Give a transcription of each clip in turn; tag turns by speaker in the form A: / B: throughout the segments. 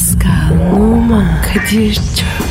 A: Pascal, Oman, Kadir çok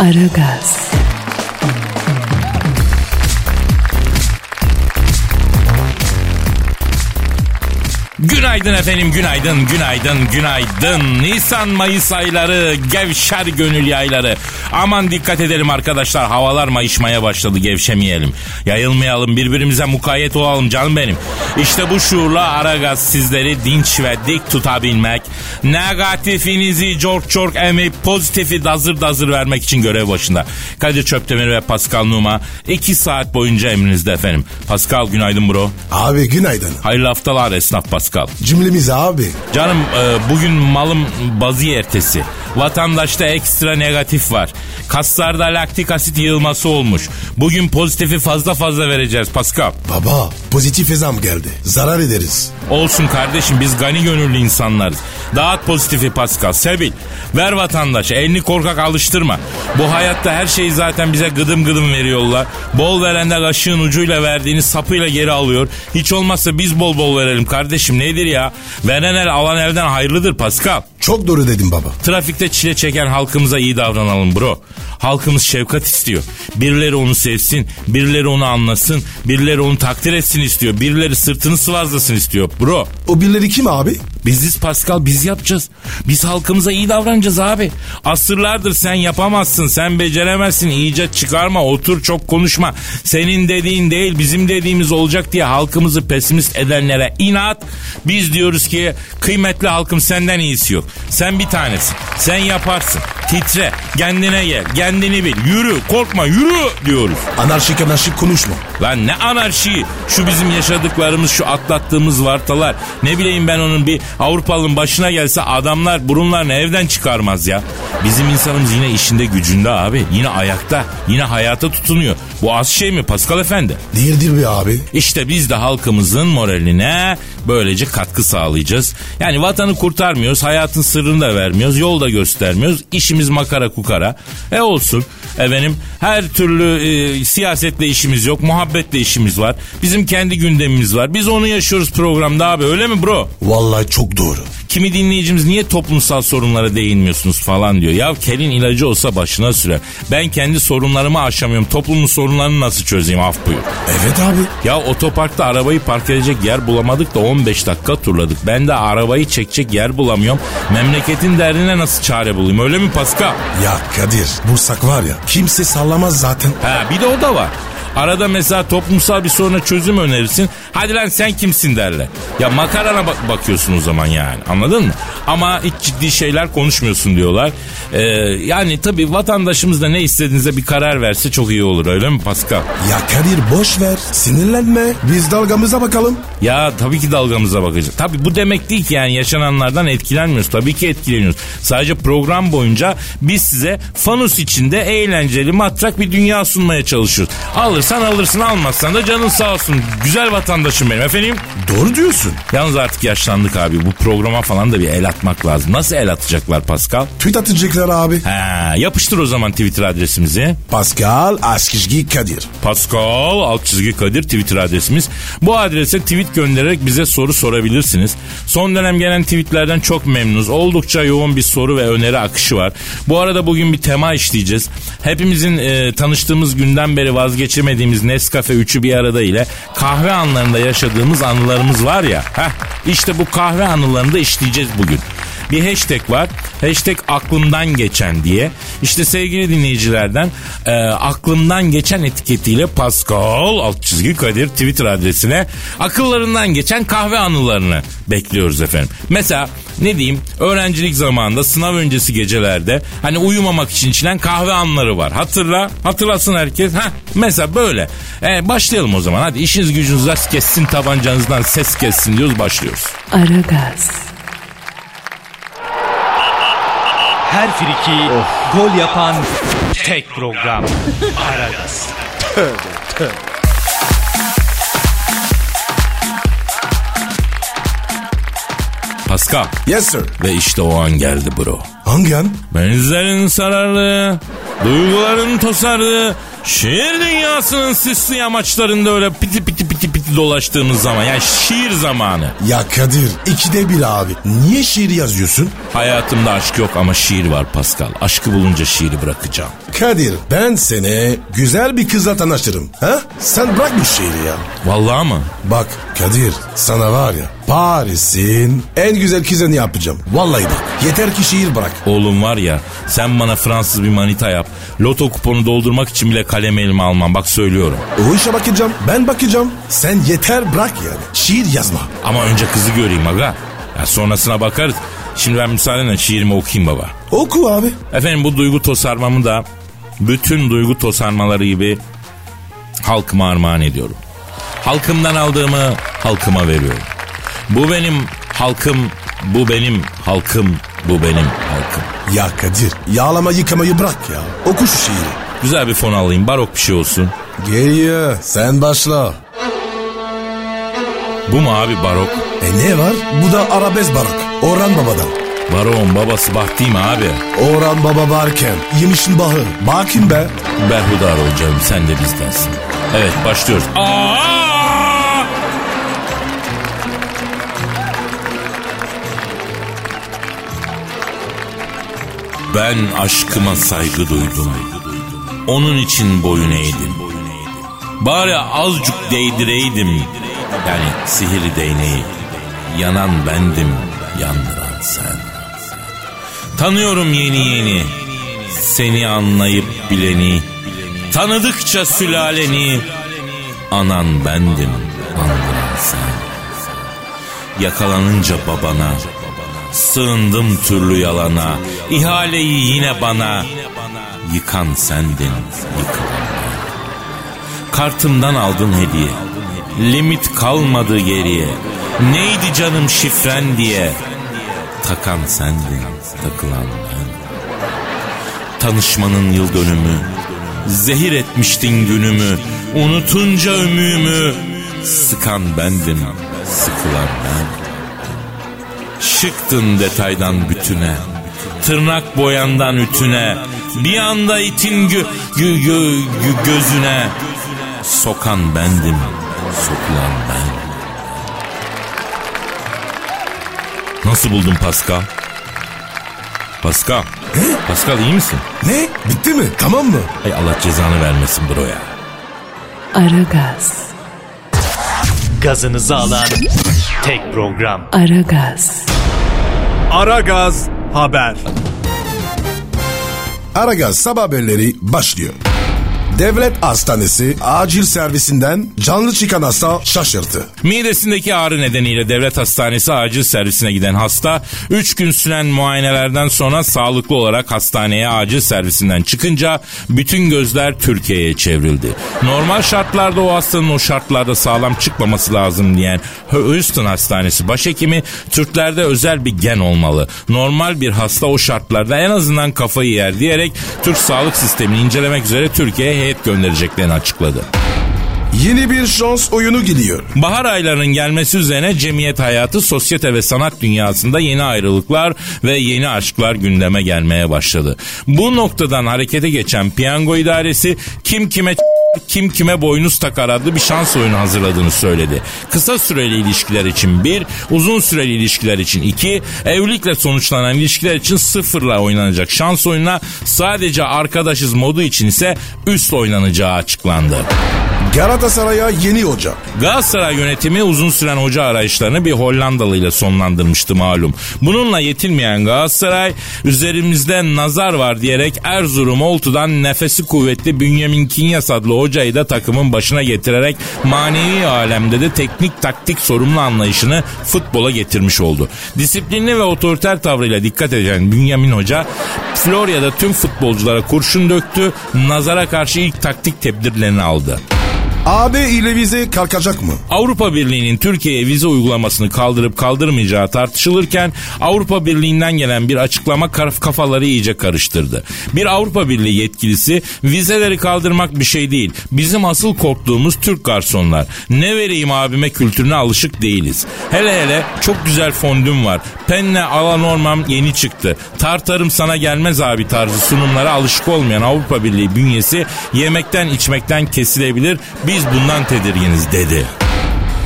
A: Aragaz,
B: Günaydın efendim, günaydın, günaydın, günaydın. Nisan, Mayıs ayları, gevşer gönül yayları. Aman dikkat edelim arkadaşlar, havalar mayışmaya başladı, gevşemeyelim. Yayılmayalım, birbirimize mukayyet olalım canım benim. İşte bu şuurla Aragaz sizleri dinç ve dik tutabilmek, negatifinizi çok çok emip pozitifi dazır dazır vermek için görev başında. Kadir Çöptemir ve Pascal Numa 2 saat boyunca emrinizde efendim. Pascal günaydın bro.
C: Abi günaydın.
B: Hayırlı haftalar esnaf Pascal.
C: Cümlemiz abi.
B: Canım e, bugün malım bazı ertesi. Vatandaşta ekstra negatif var. Kaslarda laktik asit yığılması olmuş. Bugün pozitifi fazla fazla vereceğiz Pascal.
C: Baba pozitif zam geldi. Zarar ederiz.
B: Olsun kardeşim biz gani gönüllü insanlarız. Dağıt pozitifi Pascal. Sevil. Ver vatandaş. Elini korkak alıştırma. Bu hayatta her şeyi zaten bize gıdım gıdım veriyorlar. Bol veren de kaşığın ucuyla verdiğini sapıyla geri alıyor. Hiç olmazsa biz bol bol verelim kardeşim. Nedir ya? Veren el alan elden hayırlıdır Pascal.
C: Çok doğru dedim baba.
B: Trafikte çile çeken halkımıza iyi davranalım bro. Halkımız şefkat istiyor. Birileri onu sevsin, birileri onu anlasın, birileri onu takdir etsin istiyor. Birileri sırtını sıvazlasın istiyor bro.
C: O birileri kim abi?
B: Biziz Pascal biz yapacağız. Biz halkımıza iyi davranacağız abi. Asırlardır sen yapamazsın, sen beceremezsin, icat çıkarma, otur çok konuşma. Senin dediğin değil bizim dediğimiz olacak diye halkımızı pesimist edenlere inat. Biz diyoruz ki kıymetli halkım senden iyisi yok. Sen bir tanesin. Sen yaparsın. Titre, kendine gel, kendini bil. Yürü, korkma, yürü diyoruz.
C: Anarşik anarşik konuşma.
B: Lan ne anarşi. Şu bizim yaşadıklarımız, şu atlattığımız vartalar. Ne bileyim ben onun bir Avrupalı'nın başına gelse adamlar burunlarını evden çıkarmaz ya. Bizim insanımız yine işinde gücünde abi. Yine ayakta. Yine hayata tutunuyor. Bu az şey mi Pascal Efendi?
C: Değildir be abi.
B: İşte biz de halkımızın moraline böylece katkı sağlayacağız. Yani vatanı kurtarmıyoruz, hayatın sırrını da vermiyoruz, yol da göstermiyoruz. İşimiz makara kukara. E olsun. Efendim her türlü e, siyasetle işimiz yok, muhabbetle işimiz var. Bizim kendi gündemimiz var. Biz onu yaşıyoruz programda abi öyle mi bro?
C: Vallahi çok doğru.
B: Kimi dinleyicimiz niye toplumsal sorunlara değinmiyorsunuz falan diyor. Ya kelin ilacı olsa başına sürer. Ben kendi sorunlarımı aşamıyorum. Toplumun sorunlarını nasıl çözeyim af buyur.
C: Evet abi.
B: Ya otoparkta arabayı park edecek yer bulamadık da 15 dakika turladık. Ben de arabayı çekecek yer bulamıyorum. Memleketin derdine nasıl çare bulayım öyle mi Pascal?
C: Ya Kadir Bursak var ya kimse sallamaz zaten.
B: Ha bir de o da var. Arada mesela toplumsal bir soruna çözüm önerirsin. Hadi lan sen kimsin derler. Ya makarana bak- bakıyorsun o zaman yani anladın mı? Ama hiç ciddi şeyler konuşmuyorsun diyorlar. Ee, yani tabii vatandaşımız da ne istediğinize bir karar verse çok iyi olur öyle mi Pascal?
C: Ya Kadir boş ver sinirlenme biz dalgamıza bakalım.
B: Ya tabii ki dalgamıza bakacağız. Tabii bu demek değil ki yani yaşananlardan etkilenmiyoruz. Tabii ki etkileniyoruz. Sadece program boyunca biz size fanus içinde eğlenceli matrak bir dünya sunmaya çalışıyoruz. Alırsan alırsın almazsan da canın sağ olsun. Güzel vatandaşım benim efendim.
C: Doğru diyorsun.
B: Yalnız artık yaşlandık abi. Bu programa falan da bir el atmak lazım. Nasıl el atacaklar Pascal?
C: Tweet atacaklar abi.
B: Ha, yapıştır o zaman Twitter adresimizi.
C: Pascal Askizgi Kadir.
B: Pascal alt çizgi Kadir Twitter adresimiz. Bu adrese tweet göndererek bize soru sorabilirsiniz. Son dönem gelen tweetlerden çok memnunuz. Oldukça yoğun bir soru ve öneri akışı var. Bu arada bugün bir tema işleyeceğiz. Hepimizin e, tanıştığımız günden beri vazgeçemediğimiz Nescafe üçü bir arada ile kahve anlarında yaşadığımız anılarımız var ya. Heh, işte bu kahve anılarını da işleyeceğiz bugün bir hashtag var. Hashtag aklımdan geçen diye. İşte sevgili dinleyicilerden e, aklımdan geçen etiketiyle Pascal alt çizgi Kadir Twitter adresine akıllarından geçen kahve anılarını bekliyoruz efendim. Mesela ne diyeyim öğrencilik zamanında sınav öncesi gecelerde hani uyumamak için içilen kahve anları var. Hatırla hatırlasın herkes. Heh, mesela böyle. E, başlayalım o zaman hadi işiniz gücünüz rast kessin tabancanızdan ses kessin diyoruz başlıyoruz.
A: Aragaz,
D: Her friki gol yapan tek program. Aragaz.
B: Pascal.
C: Yes sir.
B: Ve işte o an geldi bro.
C: Hangi an?
B: Benizlerin sarardı, duyguların tosardı, şiir dünyasının sisli yamaçlarında öyle piti piti piti piti dolaştığımız zaman yani şiir zamanı.
C: Ya Kadir ikide bir abi. Niye şiir yazıyorsun?
B: Hayatımda aşk yok ama şiir var Pascal. Aşkı bulunca şiiri bırakacağım.
C: Kadir ben seni güzel bir kızla tanıştırırım. Ha? Sen bırak bu şiiri ya.
B: Vallahi mı?
C: Bak Kadir sana var ya Paris'in en güzel kızını yapacağım. Vallahi bak yeter ki şiir bırak.
B: Oğlum var ya sen bana Fransız bir manita yap. Loto kuponu doldurmak için bile kalem elime almam bak söylüyorum.
C: O işe bakacağım ben bakacağım. Sen yeter bırak yani. Şiir yazma.
B: Ama önce kızı göreyim aga. Ya sonrasına bakarız. Şimdi ben müsaadenle şiirimi okuyayım baba.
C: Oku abi.
B: Efendim bu duygu tosarmamı da bütün duygu tosarmaları gibi halkıma armağan ediyorum. Halkımdan aldığımı halkıma veriyorum. Bu benim halkım, bu benim halkım, bu benim.
C: Ya Kadir yağlama yıkamayı bırak ya. Oku şu şiiri.
B: Güzel bir fon alayım, barok bir şey olsun.
C: Geliyor sen başla.
B: Bu mu abi barok?
C: E ne var? Bu da arabesk barak. Orhan Baba'dan.
B: Barok'un babası bak değil mi abi?
C: Orhan Baba varken yemişin bahı. Bakayım be.
B: Berhudar ol canım sen de bizdensin. Evet başlıyoruz. Aa! Ben aşkıma saygı duydum. Onun için boyun eğdim. Bari azıcık değdireydim. Yani sihirli değneği. Yanan bendim, yandıran sen. Tanıyorum yeni yeni. Seni anlayıp bileni. Tanıdıkça sülaleni. Anan bendim, andıran sen. Yakalanınca babana. Sığındım türlü yalana. İhaleyi yine bana. Yıkan sendin, yıkılan. Kartımdan aldın hediye. Limit kalmadı geriye. Neydi canım şifren diye. Takan sendin, takılan ben. Tanışmanın yıl dönümü. Zehir etmiştin günümü. Unutunca ömüğümü. Sıkan bendim, sıkılan ben. Şıktın detaydan bütüne. Tırnak boyandan ütüne. Bir anda itin gö gö gö gö- gözüne. Sokan bendim, sokulan ben. Nasıl buldun Pascal? Pascal. Pascal iyi misin?
C: Ne? Bitti mi? Tamam mı?
B: Ay Allah cezanı vermesin bro ya.
A: Aragaz,
D: Gazınızı alan tek program.
A: Aragaz,
D: Aragaz Haber.
C: Aragaz sabah haberleri başlıyor. Devlet Hastanesi acil servisinden canlı çıkan hasta şaşırttı.
B: Midesindeki ağrı nedeniyle devlet hastanesi acil servisine giden hasta 3 gün süren muayenelerden sonra sağlıklı olarak hastaneye acil servisinden çıkınca bütün gözler Türkiye'ye çevrildi. Normal şartlarda o hastanın o şartlarda sağlam çıkmaması lazım diyen Houston Hastanesi başhekimi Türklerde özel bir gen olmalı. Normal bir hasta o şartlarda en azından kafayı yer diyerek Türk sağlık sistemini incelemek üzere Türkiye'ye heyet göndereceklerini açıkladı.
C: Yeni bir şans oyunu gidiyor.
B: Bahar aylarının gelmesi üzerine cemiyet hayatı, sosyete ve sanat dünyasında yeni ayrılıklar ve yeni aşklar gündeme gelmeye başladı. Bu noktadan harekete geçen piyango idaresi kim kime kim kime boynuz takar adlı bir şans oyunu hazırladığını söyledi. Kısa süreli ilişkiler için bir, uzun süreli ilişkiler için iki, evlilikle sonuçlanan ilişkiler için sıfırla oynanacak şans oyununa sadece arkadaşız modu için ise üst oynanacağı açıklandı.
C: Galatasaray'a yeni hoca.
B: Galatasaray yönetimi uzun süren hoca arayışlarını bir Hollandalı ile sonlandırmıştı malum. Bununla yetinmeyen Galatasaray üzerimizde nazar var diyerek Erzurum Oltu'dan nefesi kuvvetli Bünyamin Kinyas adlı hocayı da takımın başına getirerek manevi alemde de teknik taktik sorumlu anlayışını futbola getirmiş oldu. Disiplinli ve otoriter tavrıyla dikkat eden Bünyamin Hoca Florya'da tüm futbolculara kurşun döktü, nazara karşı ilk taktik tedbirlerini aldı.
C: AB ile vize kalkacak mı?
B: Avrupa Birliği'nin Türkiye'ye vize uygulamasını kaldırıp kaldırmayacağı tartışılırken Avrupa Birliği'nden gelen bir açıklama kaf- kafaları iyice karıştırdı. Bir Avrupa Birliği yetkilisi vizeleri kaldırmak bir şey değil. Bizim asıl korktuğumuz Türk garsonlar. Ne vereyim abime kültürüne alışık değiliz. Hele hele çok güzel fondüm var. Penne ala normam yeni çıktı. Tartarım sana gelmez abi tarzı sunumlara alışık olmayan Avrupa Birliği bünyesi yemekten içmekten kesilebilir. Biz bundan tedirginiz dedi.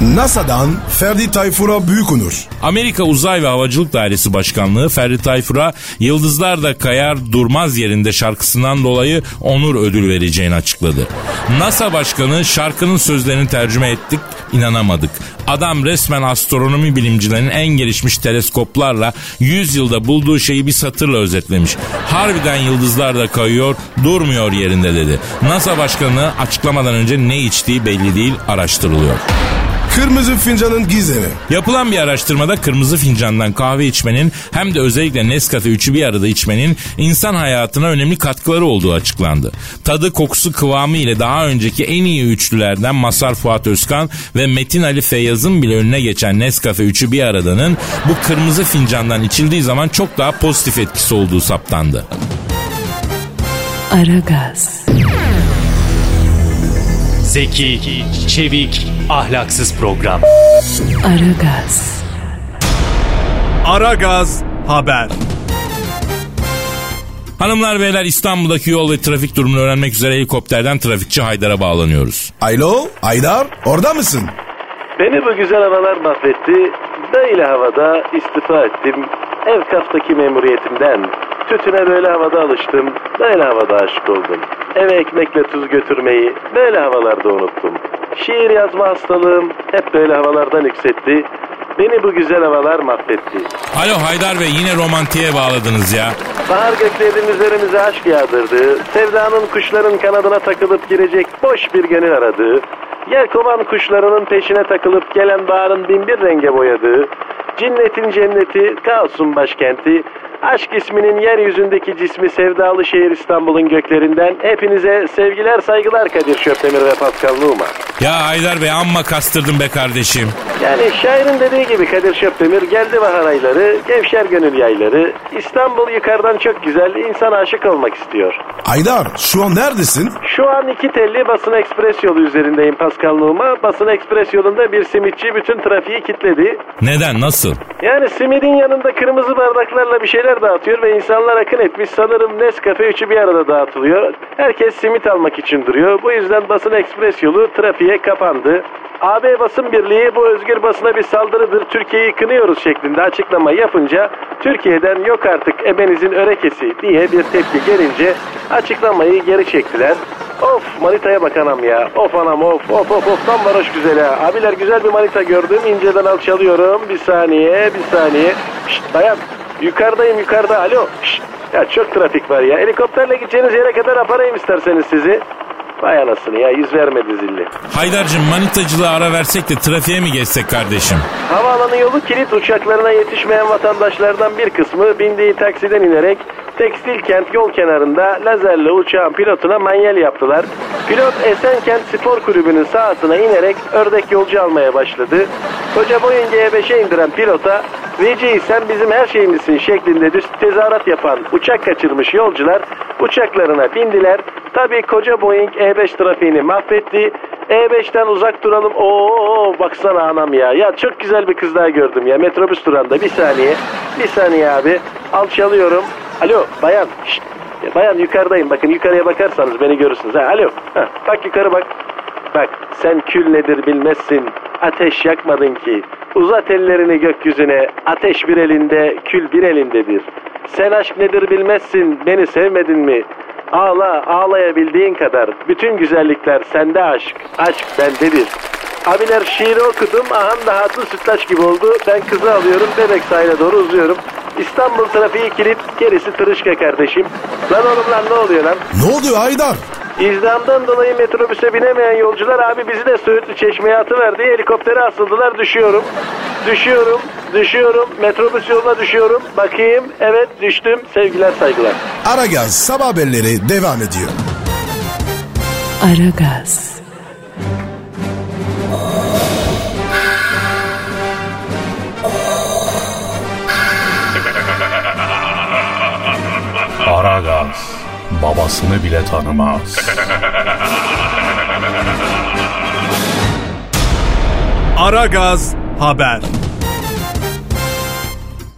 C: NASA'dan Ferdi Tayfur'a büyük onur.
B: Amerika Uzay ve Havacılık Dairesi Başkanlığı Ferdi Tayfur'a Yıldızlar da Kayar Durmaz yerinde şarkısından dolayı onur ödül vereceğini açıkladı. NASA Başkanı şarkının sözlerini tercüme ettik inanamadık. Adam resmen astronomi bilimcilerinin en gelişmiş teleskoplarla 100 yılda bulduğu şeyi bir satırla özetlemiş. Harbiden yıldızlar da kayıyor durmuyor yerinde dedi. NASA Başkanı açıklamadan önce ne içtiği belli değil araştırılıyor.
C: Kırmızı fincanın gizemi.
B: Yapılan bir araştırmada kırmızı fincandan kahve içmenin hem de özellikle Nescafe üçü bir arada içmenin insan hayatına önemli katkıları olduğu açıklandı. Tadı, kokusu, kıvamı ile daha önceki en iyi üçlülerden Masar Fuat Özkan ve Metin Ali Feyyaz'ın bile önüne geçen Nescafe üçü bir aradanın bu kırmızı fincandan içildiği zaman çok daha pozitif etkisi olduğu saptandı.
A: Aragaz,
D: Zeki, çevik, ahlaksız program.
A: Aragaz,
E: Aragaz Haber.
B: Hanımlar beyler İstanbul'daki yol ve trafik durumunu öğrenmek üzere helikopterden trafikçi Haydar'a bağlanıyoruz.
C: Alo Aydar orada mısın?
F: Beni bu güzel havalar mahvetti. Böyle havada istifa ettim. Ev kaftaki memuriyetimden. Tütüne böyle havada alıştım. Böyle havada aşık oldum. Eve ekmekle tuz götürmeyi böyle havalarda unuttum. Şiir yazma hastalığım hep böyle havalardan yükseltti. Beni bu güzel havalar mahvetti.
B: Alo Haydar Bey yine romantiğe bağladınız ya.
F: Bahar göklerin üzerimize aşk yağdırdı. Sevdanın kuşların kanadına takılıp girecek boş bir gönül aradı. Yelkovan kuşlarının peşine takılıp gelen baharın binbir renge boyadığı. Cinnetin cenneti, kaosun başkenti. Aşk isminin yeryüzündeki cismi sevdalı şehir İstanbul'un göklerinden. Hepinize sevgiler saygılar Kadir Şöpdemir ve Pascal Numa.
B: Ya Haydar Bey amma kastırdın be kardeşim.
F: Yani şairin dediği gibi Kadir Şöpdemir geldi bahar ayları, gevşer gönül yayları. İstanbul yukarıdan çok güzel, insan aşık olmak istiyor.
C: Aydar şu an neredesin?
F: Şu an iki telli basın ekspres yolu üzerindeyim Pascal Numa. Basın ekspres yolunda bir simitçi bütün trafiği kilitledi.
B: Neden nasıl?
F: Yani simidin yanında kırmızı bardaklarla bir şeyler dağıtıyor ve insanlar akın etmiş. Sanırım Nescafe üçü bir arada dağıtılıyor. Herkes simit almak için duruyor. Bu yüzden basın ekspres yolu trafiğe kapandı. AB Basın Birliği bu özgür basına bir saldırıdır. Türkiye'yi kınıyoruz şeklinde açıklama yapınca Türkiye'den yok artık ebenizin örekesi diye bir tepki gelince açıklamayı geri çektiler. Of manitaya bak anam ya. Of anam of of of of tam varoş güzel ha. Abiler güzel bir manita gördüm. İnceden alçalıyorum. Bir saniye bir saniye. Şşt dayan. Yukarıdayım yukarıda. Alo. Şşt. Ya çok trafik var ya. Helikopterle gideceğiniz yere kadar aparayım isterseniz sizi. Vay anasını ya yüz vermedi zilli.
B: Haydar'cığım manitacılığa ara versek de trafiğe mi geçsek kardeşim?
F: Havaalanı yolu kilit uçaklarına yetişmeyen vatandaşlardan bir kısmı bindiği taksiden inerek tekstil kent yol kenarında lazerle uçağın pilotuna manyel yaptılar. Pilot Esenkent Spor Kulübü'nün sahasına inerek ördek yolcu almaya başladı. Koca Boeing G5'e indiren pilota Veci sen bizim her şeyimizsin şeklinde tezahürat yapan uçak kaçırmış yolcular uçaklarına bindiler. Tabii koca Boeing E5 trafiğini mahvetti. E5'ten uzak duralım. Oo baksana anam ya. Ya çok güzel bir kız daha gördüm ya. Metrobüs durağında. Bir saniye. Bir saniye abi. Alçalıyorum. Alo bayan. Şşt. Ya bayan yukarıdayım. Bakın yukarıya bakarsanız beni görürsünüz. Ha, alo. Ha, bak yukarı bak. Bak sen kül nedir bilmezsin. Ateş yakmadın ki. Uzat ellerini gökyüzüne. Ateş bir elinde, kül bir elindedir. Sen aşk nedir bilmezsin. Beni sevmedin mi? Ağla, ağlayabildiğin kadar. Bütün güzellikler sende aşk. Aşk bendedir. Abiler şiiri okudum. Aham da hatun sütlaç gibi oldu. Ben kızı alıyorum. Bebek sahile doğru uzuyorum. İstanbul trafiği kilit. Gerisi tırışka kardeşim. Lan oğlum lan ne oluyor lan?
C: Ne oluyor Aydar?
F: İzdamdan dolayı metrobüse binemeyen yolcular abi bizi de Söğütlü Çeşme'ye atıver diye helikoptere asıldılar. Düşüyorum. Düşüyorum. Düşüyorum. Metrobüs yoluna düşüyorum. Bakayım. Evet düştüm. Sevgiler saygılar.
C: Aragaz sabah haberleri devam ediyor.
A: Aragaz.
D: Aragaz babasını bile tanımaz.
E: Aragaz Haber.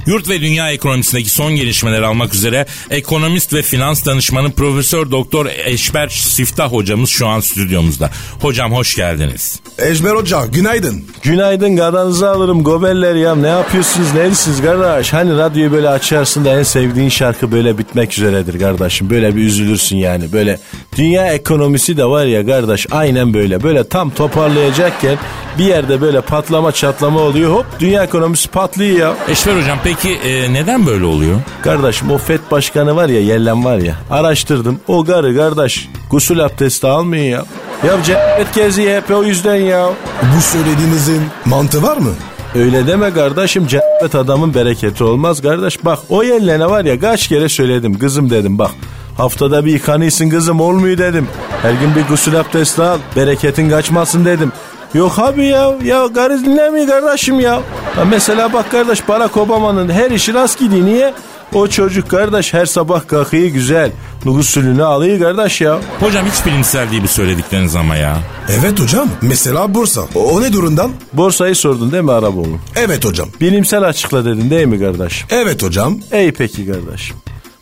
B: Yurt ve dünya ekonomisindeki son gelişmeleri almak üzere ekonomist ve finans danışmanı Profesör Doktor Eşber Siftah hocamız şu an stüdyomuzda. Hocam hoş geldiniz.
C: Ejmer Hoca günaydın.
G: Günaydın garanızı alırım gobeller ya ne yapıyorsunuz neredesiniz kardeş hani radyoyu böyle açarsın da en sevdiğin şarkı böyle bitmek üzeredir kardeşim böyle bir üzülürsün yani böyle dünya ekonomisi de var ya kardeş aynen böyle böyle tam toparlayacakken bir yerde böyle patlama çatlama oluyor hop dünya ekonomisi patlıyor ya.
B: Eşber hocam peki e, neden böyle oluyor?
G: Kardeşim o FED başkanı var ya yellen var ya araştırdım o garı kardeş gusül abdesti almıyor ya. Ya cennet geziyor hep o yüzden ya.
C: Bu söylediğinizin mantığı var mı?
G: Öyle deme kardeşim cennet adamın bereketi olmaz kardeş. Bak o yerlerine var ya kaç kere söyledim kızım dedim bak. Haftada bir yıkanıyorsun kızım olmuyor dedim. Her gün bir gusül abdesti al bereketin kaçmasın dedim. Yok abi ya ya karı dinlemiyor kardeşim ya. ya. Mesela bak kardeş Barack Obama'nın her işi rast gidiyor niye? O çocuk kardeş her sabah kalkıyor güzel. Gusülünü alıyor kardeş ya.
B: Hocam hiç bilimsel değil bu söyledikleriniz ama ya.
C: Evet hocam. Mesela borsa. O, o ne durumdan?
G: Borsayı sordun değil mi Araboğlu?
C: Evet hocam.
G: Bilimsel açıkla dedin değil mi kardeş?
C: Evet hocam.
G: İyi peki kardeşim.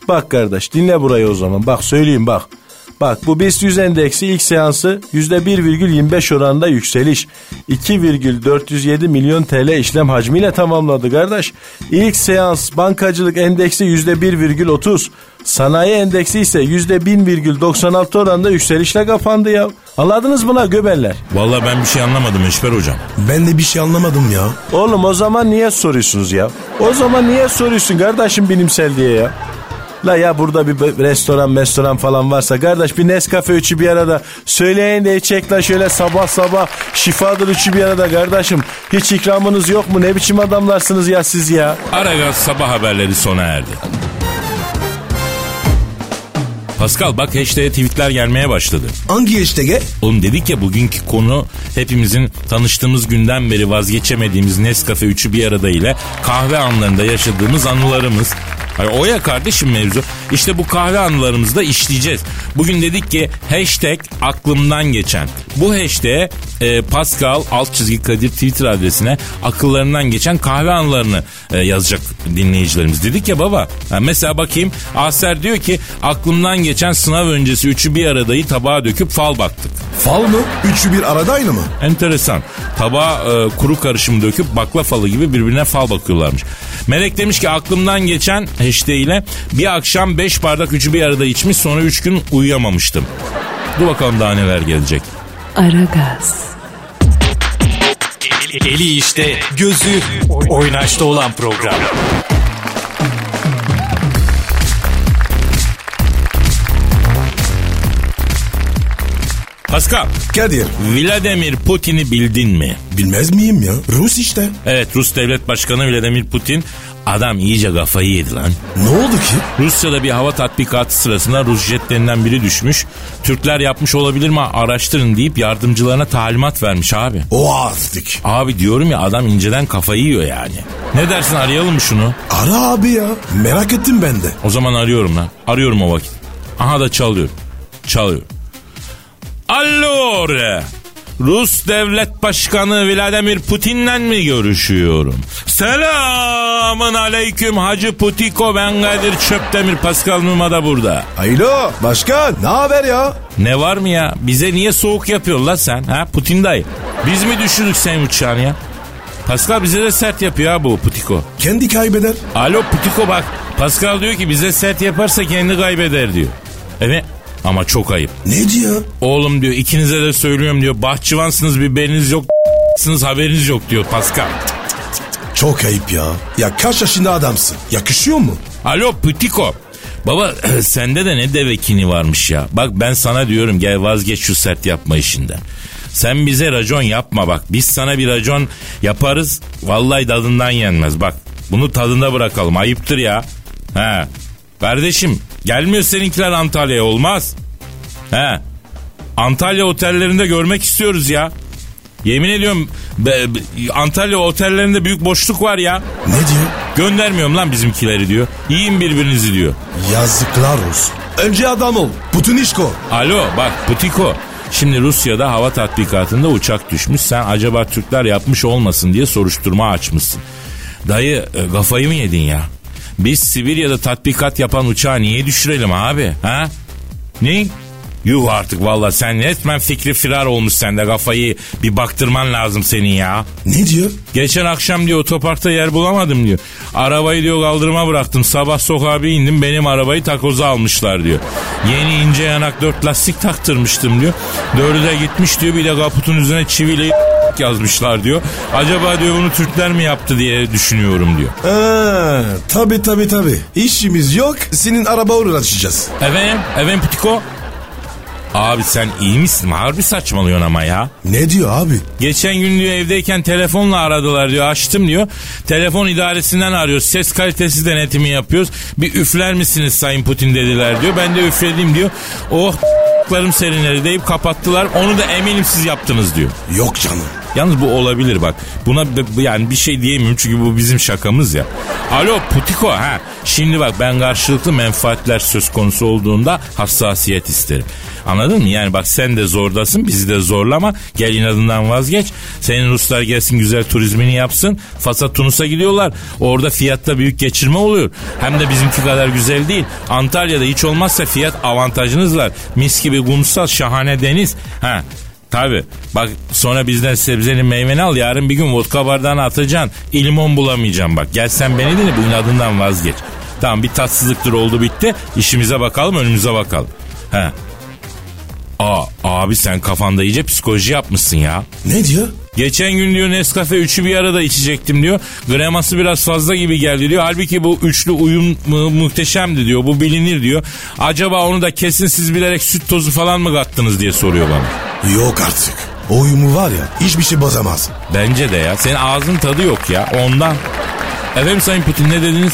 G: Bak kardeş dinle burayı o zaman. Bak söyleyeyim bak. Bak bu BIST 100 endeksi ilk seansı %1,25 oranında yükseliş. 2,407 milyon TL işlem hacmiyle tamamladı kardeş. İlk seans bankacılık endeksi %1,30. Sanayi endeksi ise %1000,96 oranında yükselişle kapandı ya. Anladınız mı la göbeller?
B: Vallahi ben bir şey anlamadım Eşber hocam.
C: Ben de bir şey anlamadım ya.
G: Oğlum o zaman niye soruyorsunuz ya? O zaman niye soruyorsun kardeşim bilimsel diye ya? La ya burada bir restoran restoran falan varsa kardeş bir Nescafe üçü bir arada söyleyin de içecek la şöyle sabah sabah şifadır üçü bir arada kardeşim. Hiç ikramınız yok mu? Ne biçim adamlarsınız ya siz ya?
B: Aragaz sabah haberleri sona erdi. Pascal bak hashtag'e tweetler gelmeye başladı.
C: Hangi hashtag'e?
B: Oğlum dedik ya bugünkü konu hepimizin tanıştığımız günden beri vazgeçemediğimiz Nescafe üçü bir arada ile kahve anlarında yaşadığımız anılarımız. Hayır, o ya kardeşim mevzu. İşte bu kahve anılarımızı da işleyeceğiz. Bugün dedik ki hashtag aklımdan geçen. Bu hashtag e, Pascal alt çizgi Kadir Twitter adresine akıllarından geçen kahve anılarını e, yazacak dinleyicilerimiz. Dedik ya baba. Ha, mesela bakayım Aser diyor ki aklımdan geçen sınav öncesi üçü bir aradayı tabağa döküp fal baktık.
C: Fal mı? Üçü bir aradaydı mı?
B: Enteresan. Tabağa e, kuru karışımı döküp bakla falı gibi birbirine fal bakıyorlarmış. Melek demiş ki aklımdan geçen hashtag ile bir akşam 5 bardak üçü bir arada içmiş sonra 3 gün uyuyamamıştım. Dur bakalım daha neler gelecek.
A: Aragaz,
D: Eli işte, gözü oynaşta olan program.
B: Pascal,
C: Kadir.
B: Vladimir Putin'i bildin mi?
C: Bilmez miyim ya? Rus işte.
B: Evet Rus Devlet Başkanı Vladimir Putin adam iyice kafayı yedi lan.
C: Ne oldu ki?
B: Rusya'da bir hava tatbikatı sırasında Rus jetlerinden biri düşmüş. Türkler yapmış olabilir mi araştırın deyip yardımcılarına talimat vermiş abi.
C: O artık.
B: Abi diyorum ya adam inceden kafayı yiyor yani. Ne dersin arayalım mı şunu?
C: Ara abi ya. Merak ettim ben de.
B: O zaman arıyorum lan. Arıyorum o vakit. Aha da çalıyor. Çalıyor. Alo re. Rus devlet başkanı Vladimir Putin'le mi görüşüyorum? Selamın aleyküm Hacı Putiko ben Kadir Çöptemir Pascal Numa da burada.
C: Alo başkan ne haber ya?
B: Ne var mı ya? Bize niye soğuk yapıyorsun la sen? Ha Putin dayı. Biz mi düşürdük senin uçağını ya? Pascal bize de sert yapıyor ha bu Putiko.
C: Kendi kaybeder.
B: Alo Putiko bak. Pascal diyor ki bize sert yaparsa kendi kaybeder diyor. Evet ama çok ayıp.
C: Ne diyor?
B: Oğlum diyor ikinize de söylüyorum diyor. Bahçıvansınız biberiniz yok sınız haberiniz yok diyor Pascal.
C: Çok ayıp ya. Ya kaç yaşında adamsın? Yakışıyor mu?
B: Alo Putiko. Baba sende de ne devekini varmış ya. Bak ben sana diyorum gel vazgeç şu sert yapma işinden. Sen bize racon yapma bak. Biz sana bir racon yaparız. Vallahi tadından yenmez bak. Bunu tadında bırakalım. Ayıptır ya. He. Kardeşim gelmiyor seninkiler Antalya'ya olmaz. He. Antalya otellerinde görmek istiyoruz ya. Yemin ediyorum be- be- Antalya otellerinde büyük boşluk var ya.
C: Ne diyor?
B: Göndermiyorum lan bizimkileri diyor. Yiyin birbirinizi diyor.
C: Yazıklar olsun. Önce adam ol. Putunişko.
B: Alo bak Putiko. Şimdi Rusya'da hava tatbikatında uçak düşmüş. Sen acaba Türkler yapmış olmasın diye soruşturma açmışsın. Dayı e, kafayı mı yedin ya? Biz Sibirya'da tatbikat yapan uçağı niye düşürelim abi? Ha? Ne? Yuh artık valla sen resmen fikri firar olmuş sende kafayı bir baktırman lazım senin ya.
C: Ne diyor?
B: Geçen akşam diyor otoparkta yer bulamadım diyor. Arabayı diyor kaldırıma bıraktım. Sabah sokağa bir indim benim arabayı takoza almışlar diyor. Yeni ince yanak dört lastik taktırmıştım diyor. Dördü de gitmiş diyor bir de kaputun üzerine çiviyle yazmışlar diyor. Acaba diyor bunu Türkler mi yaptı diye düşünüyorum diyor.
C: Ha, tabi tabi tabi. İşimiz yok senin araba uğraşacağız.
B: Efendim? Efendim Putiko? Abi sen iyi misin? Harbi saçmalıyorsun ama ya.
C: Ne diyor abi?
B: Geçen gün diyor evdeyken telefonla aradılar diyor açtım diyor. Telefon idaresinden arıyoruz. Ses kalitesi denetimi yapıyoruz. Bir üfler misiniz Sayın Putin dediler diyor. Ben de üfledim diyor. Oh larım serinleri deyip kapattılar. Onu da eminim siz yaptınız diyor.
C: Yok canım.
B: Yalnız bu olabilir bak. Buna yani bir şey diyemiyorum çünkü bu bizim şakamız ya. Alo Putiko ha. Şimdi bak ben karşılıklı menfaatler söz konusu olduğunda hassasiyet isterim. Anladın mı? Yani bak sen de zordasın bizi de zorlama. Gel inadından vazgeç. Senin Ruslar gelsin güzel turizmini yapsın. Fas'a Tunus'a gidiyorlar. Orada fiyatta büyük geçirme oluyor. Hem de bizimki kadar güzel değil. Antalya'da hiç olmazsa fiyat avantajınız var. Mis gibi kumsal şahane deniz. Ha Tabi. Bak sonra bizden sebzeni meyveni al. Yarın bir gün vodka bardağına atacaksın. İlimon bulamayacağım bak. Gel sen beni dinle bu inadından vazgeç. Tamam bir tatsızlıktır oldu bitti. İşimize bakalım önümüze bakalım. He. Aa, abi sen kafanda iyice psikoloji yapmışsın ya.
C: Ne diyor?
B: Geçen gün diyor Nescafe üçü bir arada içecektim diyor. Greması biraz fazla gibi geldi diyor. Halbuki bu üçlü uyum mu- muhteşemdi diyor. Bu bilinir diyor. Acaba onu da kesin siz bilerek süt tozu falan mı kattınız diye soruyor bana.
C: Yok artık. O uyumu var ya hiçbir şey bozamaz.
B: Bence de ya. Senin ağzın tadı yok ya ondan. Efendim Sayın Putin ne dediniz?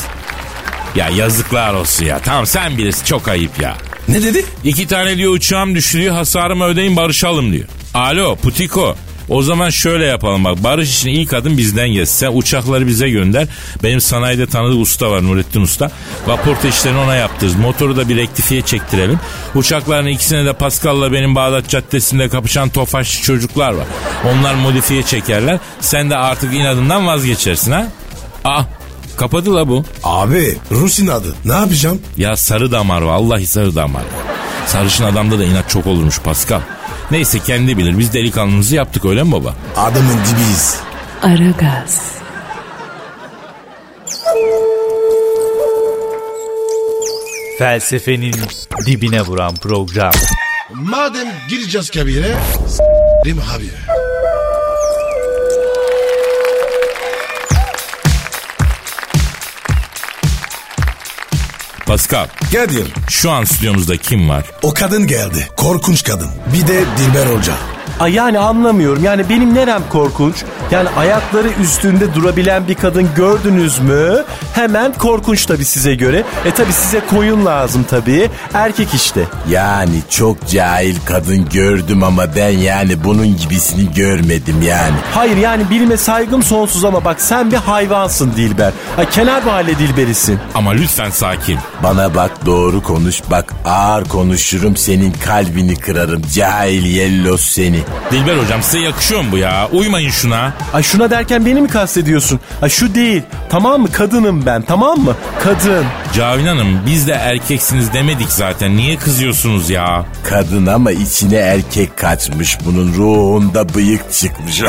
B: Ya yazıklar olsun ya. Tamam sen bilirsin çok ayıp ya.
C: Ne dedi?
B: İki tane diyor uçağım düştü diyor hasarımı ödeyin barışalım diyor. Alo Putiko. O zaman şöyle yapalım bak barış için ilk adım bizden gelsin. Sen uçakları bize gönder. Benim sanayide tanıdığı usta var Nurettin Usta. Kaporta işlerini ona yaptırırız. Motoru da bir rektifiye çektirelim. Uçakların ikisine de Pascal'la benim Bağdat Caddesi'nde kapışan tofaşçı çocuklar var. Onlar modifiye çekerler. Sen de artık inadından vazgeçersin ha. Ah kapadı la bu.
C: Abi Rus'un adı. Ne yapacağım?
B: Ya sarı damar vallahi sarı damar. Sarışın adamda da inat çok olurmuş Pascal. Neyse kendi bilir biz delikanlımızı yaptık öyle mi baba?
C: Adamın dibiyiz.
A: Aragaz,
D: Felsefenin dibine vuran program.
C: Madem gireceğiz kabire s**rim abi.
B: Pascal
C: Kadir
B: şu an stüdyomuzda kim var?
C: o kadın geldi. Korkunç kadın. Bir de Dilber Hoca.
G: Ay yani anlamıyorum. Yani benim nerem korkunç? Yani ayakları üstünde durabilen bir kadın gördünüz mü? Hemen korkunç tabii size göre. E tabii size koyun lazım tabii. Erkek işte.
H: Yani çok cahil kadın gördüm ama ben yani bunun gibisini görmedim yani.
G: Hayır yani bilime saygım sonsuz ama bak sen bir hayvansın Dilber. Ay kenar mahalle Dilberisin.
B: Ama lütfen sakin.
H: Bana bak doğru konuş bak ağır konuşurum senin kalbini kırarım cahil yellos seni.
B: Dilber hocam size yakışıyor mu bu ya? Uymayın şuna.
G: Ay şuna derken beni mi kastediyorsun? Ay şu değil. Tamam mı? Kadınım ben. Tamam mı? Kadın.
B: Cavin Hanım biz de erkeksiniz demedik zaten. Niye kızıyorsunuz ya?
H: Kadın ama içine erkek kaçmış bunun ruhunda bıyık çıkmış.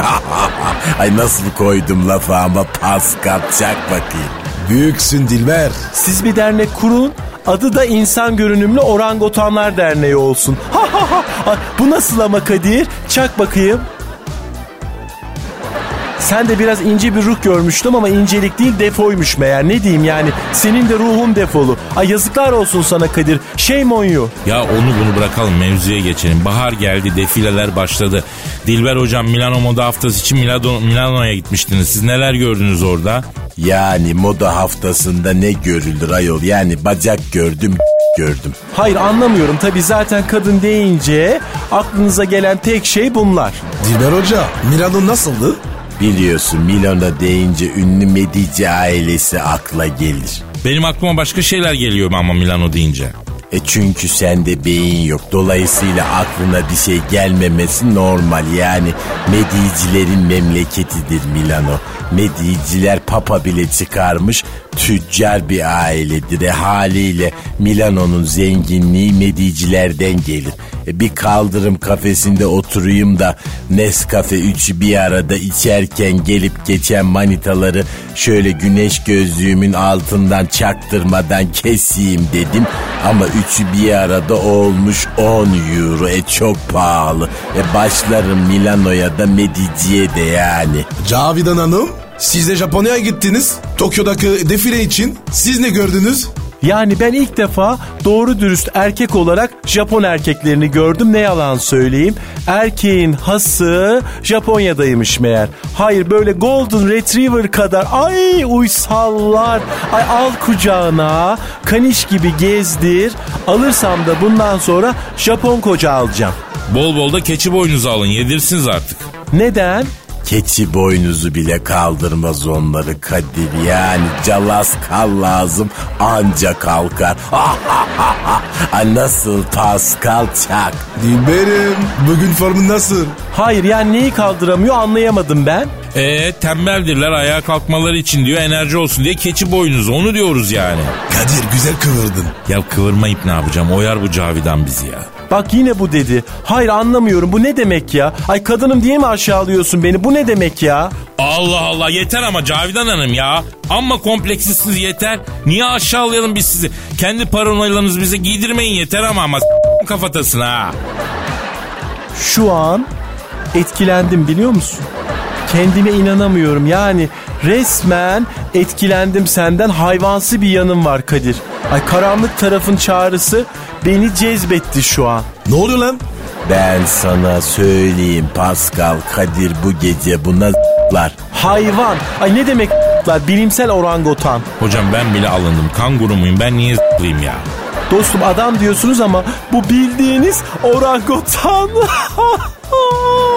H: Ay nasıl koydum lafı ama Pascal çak bakayım.
C: Büyüksün Dilber.
G: Siz bir dernek kurun. Adı da İnsan Görünümlü Orangotanlar Derneği olsun. Ha ha ha. Bu nasıl ama Kadir? Çak bakayım. Sen de biraz ince bir ruh görmüştüm ama incelik değil defoymuş meğer. Ne diyeyim yani senin de ruhun defolu. Ay yazıklar olsun sana Kadir. Shame on you.
B: Ya onu bunu bırakalım mevzuya geçelim. Bahar geldi defileler başladı. Dilber hocam Milano Moda Haftası için Milano, Milano'ya gitmiştiniz. Siz neler gördünüz orada?
H: Yani moda haftasında ne görülür ayol yani bacak gördüm gördüm.
G: Hayır anlamıyorum tabi zaten kadın deyince aklınıza gelen tek şey bunlar.
C: Dilber Hoca Milano nasıldı?
H: Biliyorsun Milano deyince ünlü Medici ailesi akla gelir.
B: Benim aklıma başka şeyler geliyor ama Milano deyince.
H: E çünkü sende beyin yok. Dolayısıyla aklına bir şey gelmemesi normal. Yani Medicilerin memleketidir Milano. Mediciler papa bile çıkarmış tüccar bir ailedir. E haliyle Milano'nun zenginliği Medicilerden gelir. E bir kaldırım kafesinde oturayım da Nescafe üçü bir arada içerken gelip geçen manitaları şöyle güneş gözlüğümün altından çaktırmadan keseyim dedim. Ama üçü bir arada olmuş 10 euro. E çok pahalı. E başlarım Milano'ya da Medici'ye de yani.
C: Cavidan Hanım siz de Japonya'ya gittiniz. Tokyo'daki defile için siz ne gördünüz?
G: Yani ben ilk defa doğru dürüst erkek olarak Japon erkeklerini gördüm ne yalan söyleyeyim. Erkeğin hası Japonya'daymış meğer. Hayır böyle Golden Retriever kadar ay uysallar. Ay al kucağına kaniş gibi gezdir. Alırsam da bundan sonra Japon koca alacağım.
B: Bol bol da keçi boynuzu alın yedirsiniz artık.
G: Neden?
H: Keçi boynuzu bile kaldırmaz onları Kadir. Yani calas kal lazım anca kalkar. Ay nasıl Pascal Çak?
C: Dilberim bugün formun nasıl?
G: Hayır yani neyi kaldıramıyor anlayamadım ben.
B: E tembeldirler ayağa kalkmaları için diyor enerji olsun diye keçi boynuzu onu diyoruz yani.
C: Kadir güzel kıvırdın.
B: Ya kıvırmayıp ne yapacağım oyar bu Cavidan bizi ya.
G: Bak yine bu dedi. Hayır anlamıyorum bu ne demek ya? Ay kadınım diye mi aşağılıyorsun beni? Bu ne demek ya?
B: Allah Allah yeter ama Cavidan Hanım ya. Amma kompleksisiniz yeter. Niye aşağılayalım biz sizi? Kendi paranoyalarınızı bize giydirmeyin yeter ama ama kafatasına ha.
G: Şu an etkilendim biliyor musun? Kendime inanamıyorum yani resmen etkilendim senden hayvansı bir yanım var Kadir. Ay karanlık tarafın çağrısı beni cezbetti şu an.
C: Ne oluyor lan?
H: Ben sana söyleyeyim Pascal Kadir bu gece buna z**lar.
G: Hayvan. Ay ne demeklar bilimsel orangotan.
B: Hocam ben bile alındım. Kanguru muyum ben niye s**layım ya?
G: Dostum adam diyorsunuz ama bu bildiğiniz orangotan.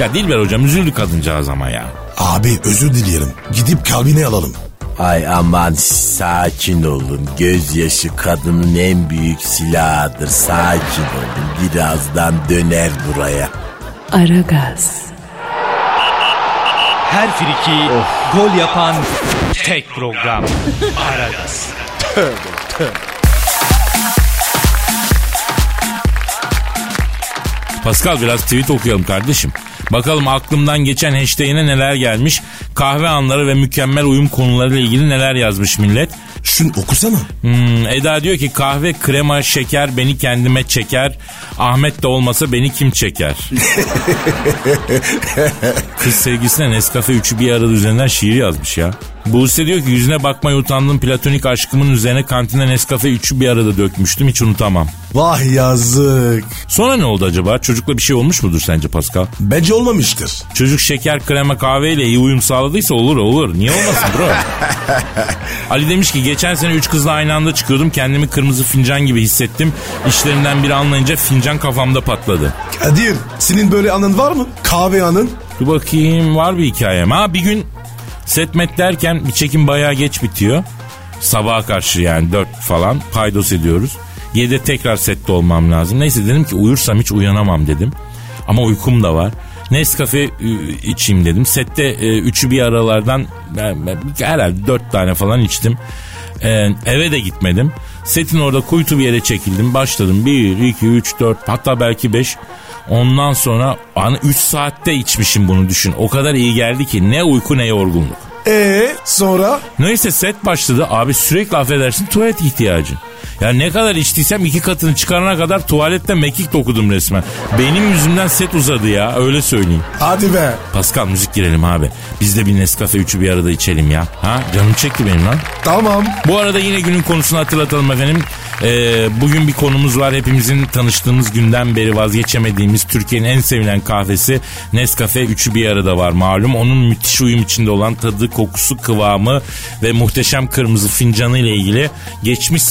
B: Ya Dilber hocam üzüldü kadıncağız ama ya.
C: Abi özür dilerim. Gidip kalbine alalım.
H: Ay aman sakin olun. Gözyaşı kadının en büyük silahıdır. Sakin olun. Birazdan döner buraya.
A: Aragaz,
D: Her friki gol yapan tek program. Aragaz.
B: Pascal biraz tweet okuyalım kardeşim. Bakalım aklımdan geçen hashtag'ine neler gelmiş. Kahve anları ve mükemmel uyum konularıyla ilgili neler yazmış millet.
C: Şunu okusana.
B: Hmm, Eda diyor ki kahve, krema, şeker beni kendime çeker. Ahmet de olmasa beni kim çeker? Kız sevgisine Nescafe üçü bir arada üzerinden şiir yazmış ya. Buse diyor ki yüzüne bakmaya utandığım platonik aşkımın üzerine kantinde Nescafe üçü bir arada dökmüştüm hiç unutamam.
C: Vah yazık.
B: Sonra ne oldu acaba? Çocukla bir şey olmuş mudur sence Pascal?
C: Bence olmamıştır.
B: Çocuk şeker, krema, kahveyle iyi uyum sağladıysa olur olur. Niye olmasın bro? Ali demiş ki geçen sene üç kızla aynı anda çıkıyordum. Kendimi kırmızı fincan gibi hissettim. İşlerinden biri anlayınca fincan kafamda patladı.
C: Kadir senin böyle anın var mı? Kahve anın.
B: Dur bakayım var bir hikayem. Ha bir gün setmet derken bir çekim bayağı geç bitiyor. Sabaha karşı yani dört falan paydos ediyoruz. 7'de tekrar sette olmam lazım. Neyse dedim ki uyursam hiç uyanamam dedim. Ama uykum da var. Nescafe e, içeyim dedim. Sette e, üçü bir aralardan ben, ben, herhalde dört tane falan içtim. E, eve de gitmedim. Setin orada kuytu bir yere çekildim. Başladım. Bir, iki, üç, dört hatta belki beş. Ondan sonra hani 3 saatte içmişim bunu düşün. O kadar iyi geldi ki ne uyku ne yorgunluk.
C: Ee sonra?
B: Neyse set başladı. Abi sürekli affedersin tuvalet ihtiyacı. Ya ne kadar içtiysem iki katını çıkarana kadar tuvalette mekik dokudum resmen. Benim yüzümden set uzadı ya öyle söyleyeyim.
C: Hadi be.
B: Pascal müzik girelim abi. Biz de bir Nescafe üçü bir arada içelim ya. Ha canım çekti benim lan.
C: Tamam.
B: Bu arada yine günün konusunu hatırlatalım efendim. Ee, bugün bir konumuz var. Hepimizin tanıştığımız günden beri vazgeçemediğimiz Türkiye'nin en sevilen kahvesi Nescafe. Üçü bir arada var malum. Onun müthiş uyum içinde olan tadı, kokusu, kıvamı ve muhteşem kırmızı fincanı ile ilgili geçmiş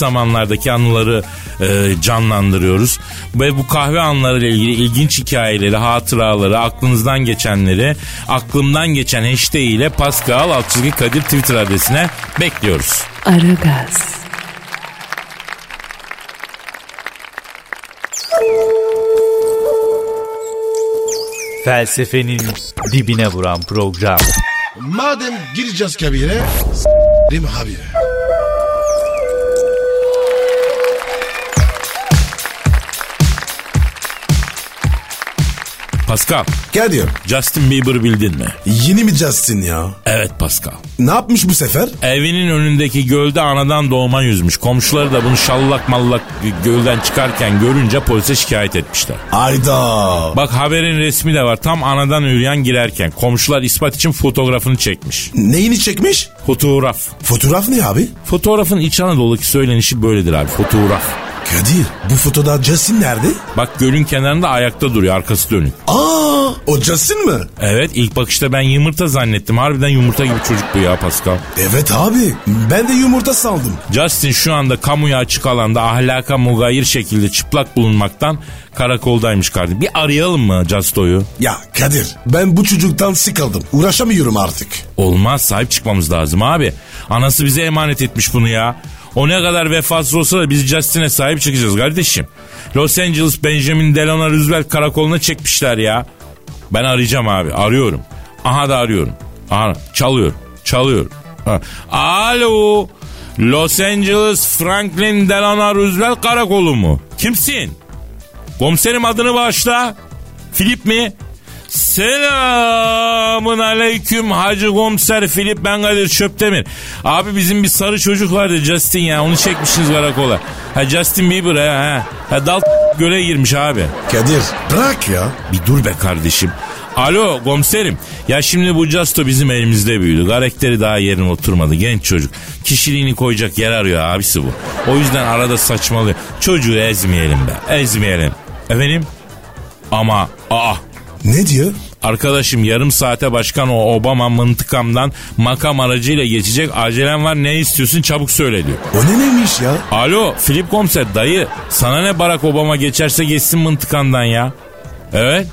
B: zamanlardaki anıları e, canlandırıyoruz. Ve bu kahve anıları ile ilgili ilginç hikayeleri, hatıraları, aklınızdan geçenleri, aklımdan geçen hashtag ile Pascal Altçizgi Kadir Twitter adresine bekliyoruz.
A: Aragaz,
D: Felsefenin dibine vuran program.
C: Madem gireceğiz kabire s**rim abi.
B: Pascal,
C: Kadir
B: Justin Bieber bildin mi?
C: yeni mi Justin ya?
B: Evet Pascal.
C: Ne yapmış bu sefer?
B: Evinin önündeki gölde anadan doğma yüzmüş. Komşuları da bunu şallak mallak gölden çıkarken görünce polise şikayet etmişler.
C: Ayda.
B: Bak haberin resmi de var. Tam anadan üreyen girerken. Komşular ispat için fotoğrafını çekmiş.
C: Neyini çekmiş?
B: Fotoğraf.
C: Fotoğraf ne abi?
B: Fotoğrafın İç Anadolu'daki söylenişi böyledir abi. Fotoğraf.
C: Kadir bu fotoda Justin nerede?
B: Bak gölün kenarında ayakta duruyor. Arkası dönük.
C: Aa o Justin mi?
B: Evet ilk bakışta ben yumurta zannettim. Harbiden yumurta gibi çocuk bu ya Pascal.
C: Evet abi ben de yumurta sandım.
B: Justin şu anda kamuya açık alanda ahlaka mugayir şekilde çıplak bulunmaktan karakoldaymış kardeşim. Bir arayalım mı Justo'yu?
C: Ya Kadir ben bu çocuktan sıkıldım. Uğraşamıyorum artık.
B: Olmaz sahip çıkmamız lazım abi. Anası bize emanet etmiş bunu ya. O ne kadar vefasız olsa da biz Justin'e sahip çıkacağız kardeşim. Los Angeles Benjamin Delano Roosevelt karakoluna çekmişler ya. Ben arayacağım abi arıyorum. Aha da arıyorum. Aha çalıyor çalıyor. Ha. Alo Los Angeles Franklin Delano Roosevelt karakolu mu? Kimsin? Komiserim adını bağışla. Filip mi? Selamın aleyküm Hacı Komiser Filip ben Kadir Çöptemir. Abi bizim bir sarı çocuk vardı Justin ya onu çekmişsiniz karakola. Ha Justin Bieber ha. Ha, ha dal göle girmiş abi.
C: Kadir bırak ya.
B: Bir dur be kardeşim. Alo komiserim. Ya şimdi bu Justo bizim elimizde büyüdü. Karakteri daha yerine oturmadı. Genç çocuk. Kişiliğini koyacak yer arıyor abisi bu. O yüzden arada saçmalıyor. Çocuğu ezmeyelim be. Ezmeyelim. Efendim? Ama aa
C: Ne diyor?
B: Arkadaşım yarım saate başkan o Obama mıntıkamdan makam aracıyla geçecek. Acelem var ne istiyorsun çabuk söyle diyor.
C: O ne neymiş ya?
B: Alo Filip Komiser dayı sana ne Barack Obama geçerse geçsin mıntıkandan ya. Evet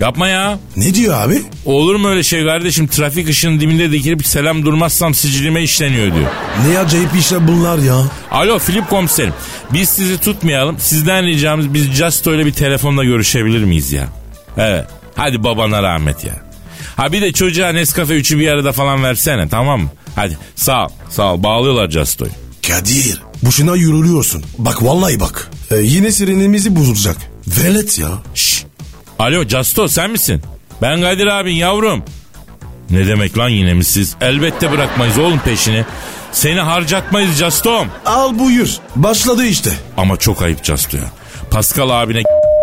B: yapma ya.
C: Ne diyor abi?
B: Olur mu öyle şey kardeşim trafik ışığının dibinde dikilip selam durmazsam sicilime işleniyor diyor.
C: Ne acayip işler bunlar ya.
B: Alo Filip komiserim biz sizi tutmayalım sizden ricamız biz Justo ile bir telefonla görüşebilir miyiz ya? Evet hadi babana rahmet ya. Ha bir de çocuğa Nescafe üçü bir arada falan versene tamam mı? Hadi sağ ol sağ ol bağlıyorlar Justo'yu.
C: Kadir boşuna yürülüyorsun. Bak vallahi bak. Ee, yine sirenimizi bozulacak. Velet ya.
B: Şşş. Alo Justo sen misin? Ben Kadir abin yavrum. Ne demek lan yine mi siz? Elbette bırakmayız oğlum peşini. Seni harcatmayız Justo'm.
C: Al buyur. Başladı işte.
B: Ama çok ayıp Justo ya. Pascal abine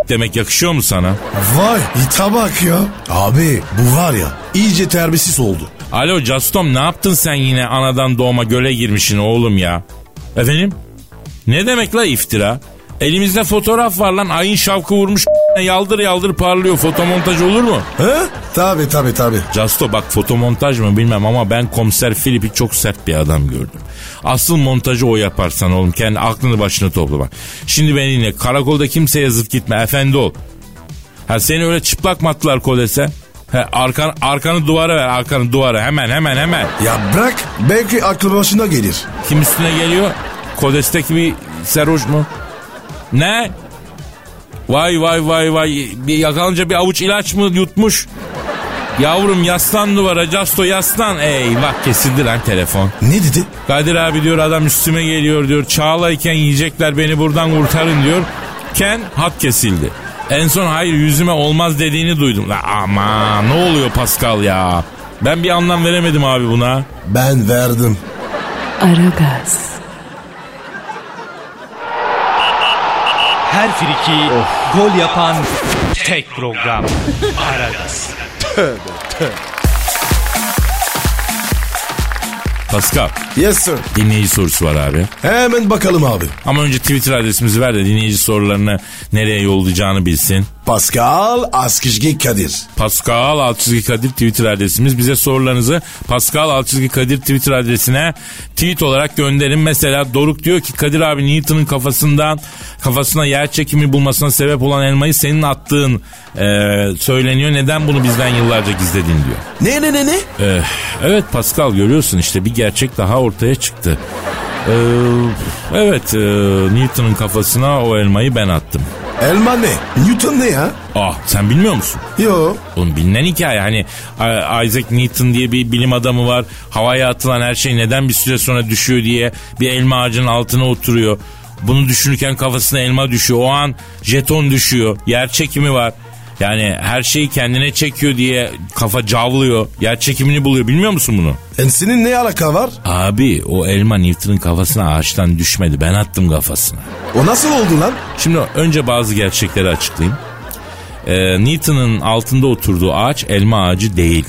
B: demek yakışıyor mu sana?
C: Vay hita bak ya. Abi bu var ya iyice terbiyesiz oldu.
B: Alo Justom ne yaptın sen yine anadan doğma göle girmişsin oğlum ya? Efendim? Ne demek la iftira? Elimizde fotoğraf var lan ayın şavkı vurmuş yaldır yaldır parlıyor fotomontaj olur mu?
C: He? Tabi tabi tabi.
B: Justo bak fotomontaj mı bilmem ama ben komiser Filip'i çok sert bir adam gördüm. Asıl montajı o yaparsan oğlum kendi aklını başına topla bak. Şimdi beni dinle karakolda kimseye zıt gitme efendi ol. Ha seni öyle çıplak mı attılar kodese? He, arkan, arkanı duvara ver arkanı duvara hemen hemen hemen.
C: Ya bırak belki aklı başına gelir.
B: Kim üstüne geliyor? Kodesteki bir serhoş mu? Ne? Vay vay vay vay. Bir yakalanınca bir avuç ilaç mı yutmuş? Yavrum yaslan duvara Casto yaslan. Eyvah kesildi lan telefon.
C: Ne dedi?
B: Kadir abi diyor adam üstüme geliyor diyor. Çağlayken yiyecekler beni buradan kurtarın diyor. Ken hat kesildi. En son hayır yüzüme olmaz dediğini duydum. La, ama ne oluyor Pascal ya? Ben bir anlam veremedim abi buna.
C: Ben verdim.
A: Aragaz,
D: Her friki gol yapan tek program. Aragaz.
B: Pascal
C: Yes sir.
B: dinleyici sorusu var abi.
C: Hemen bakalım abi.
B: Ama önce Twitter adresimizi ver de dinleyici sorularını nereye yollayacağını bilsin.
C: Pascal Askizgi Kadir.
B: Pascal Altçizgi Kadir Twitter adresimiz. Bize sorularınızı Pascal Altçizgi Kadir Twitter adresine tweet olarak gönderin. Mesela Doruk diyor ki Kadir abi Newton'un kafasından kafasına yer çekimi bulmasına sebep olan elmayı senin attığın e, söyleniyor. Neden bunu bizden yıllarca gizledin diyor.
C: Ne ne ne ne?
B: Eh, evet Pascal görüyorsun işte bir gerçek daha ortaya çıktı. Ee, evet e, Newton'un kafasına o elmayı ben attım.
C: Elma ne? Newton ne ya?
B: Ah sen bilmiyor musun?
C: Yo.
B: Oğlum bilinen hikaye hani Isaac Newton diye bir bilim adamı var. Havaya atılan her şey neden bir süre sonra düşüyor diye bir elma ağacının altına oturuyor. Bunu düşünürken kafasına elma düşüyor. O an jeton düşüyor. Yer çekimi var. Yani her şeyi kendine çekiyor diye kafa cavlıyor. Yer çekimini buluyor. Bilmiyor musun bunu?
C: Ensinin ne alaka var?
B: Abi o elma Newton'un kafasına ağaçtan düşmedi. Ben attım kafasına.
C: O nasıl oldu lan?
B: Şimdi önce bazı gerçekleri açıklayayım. Ee, Newton'un altında oturduğu ağaç elma ağacı değil.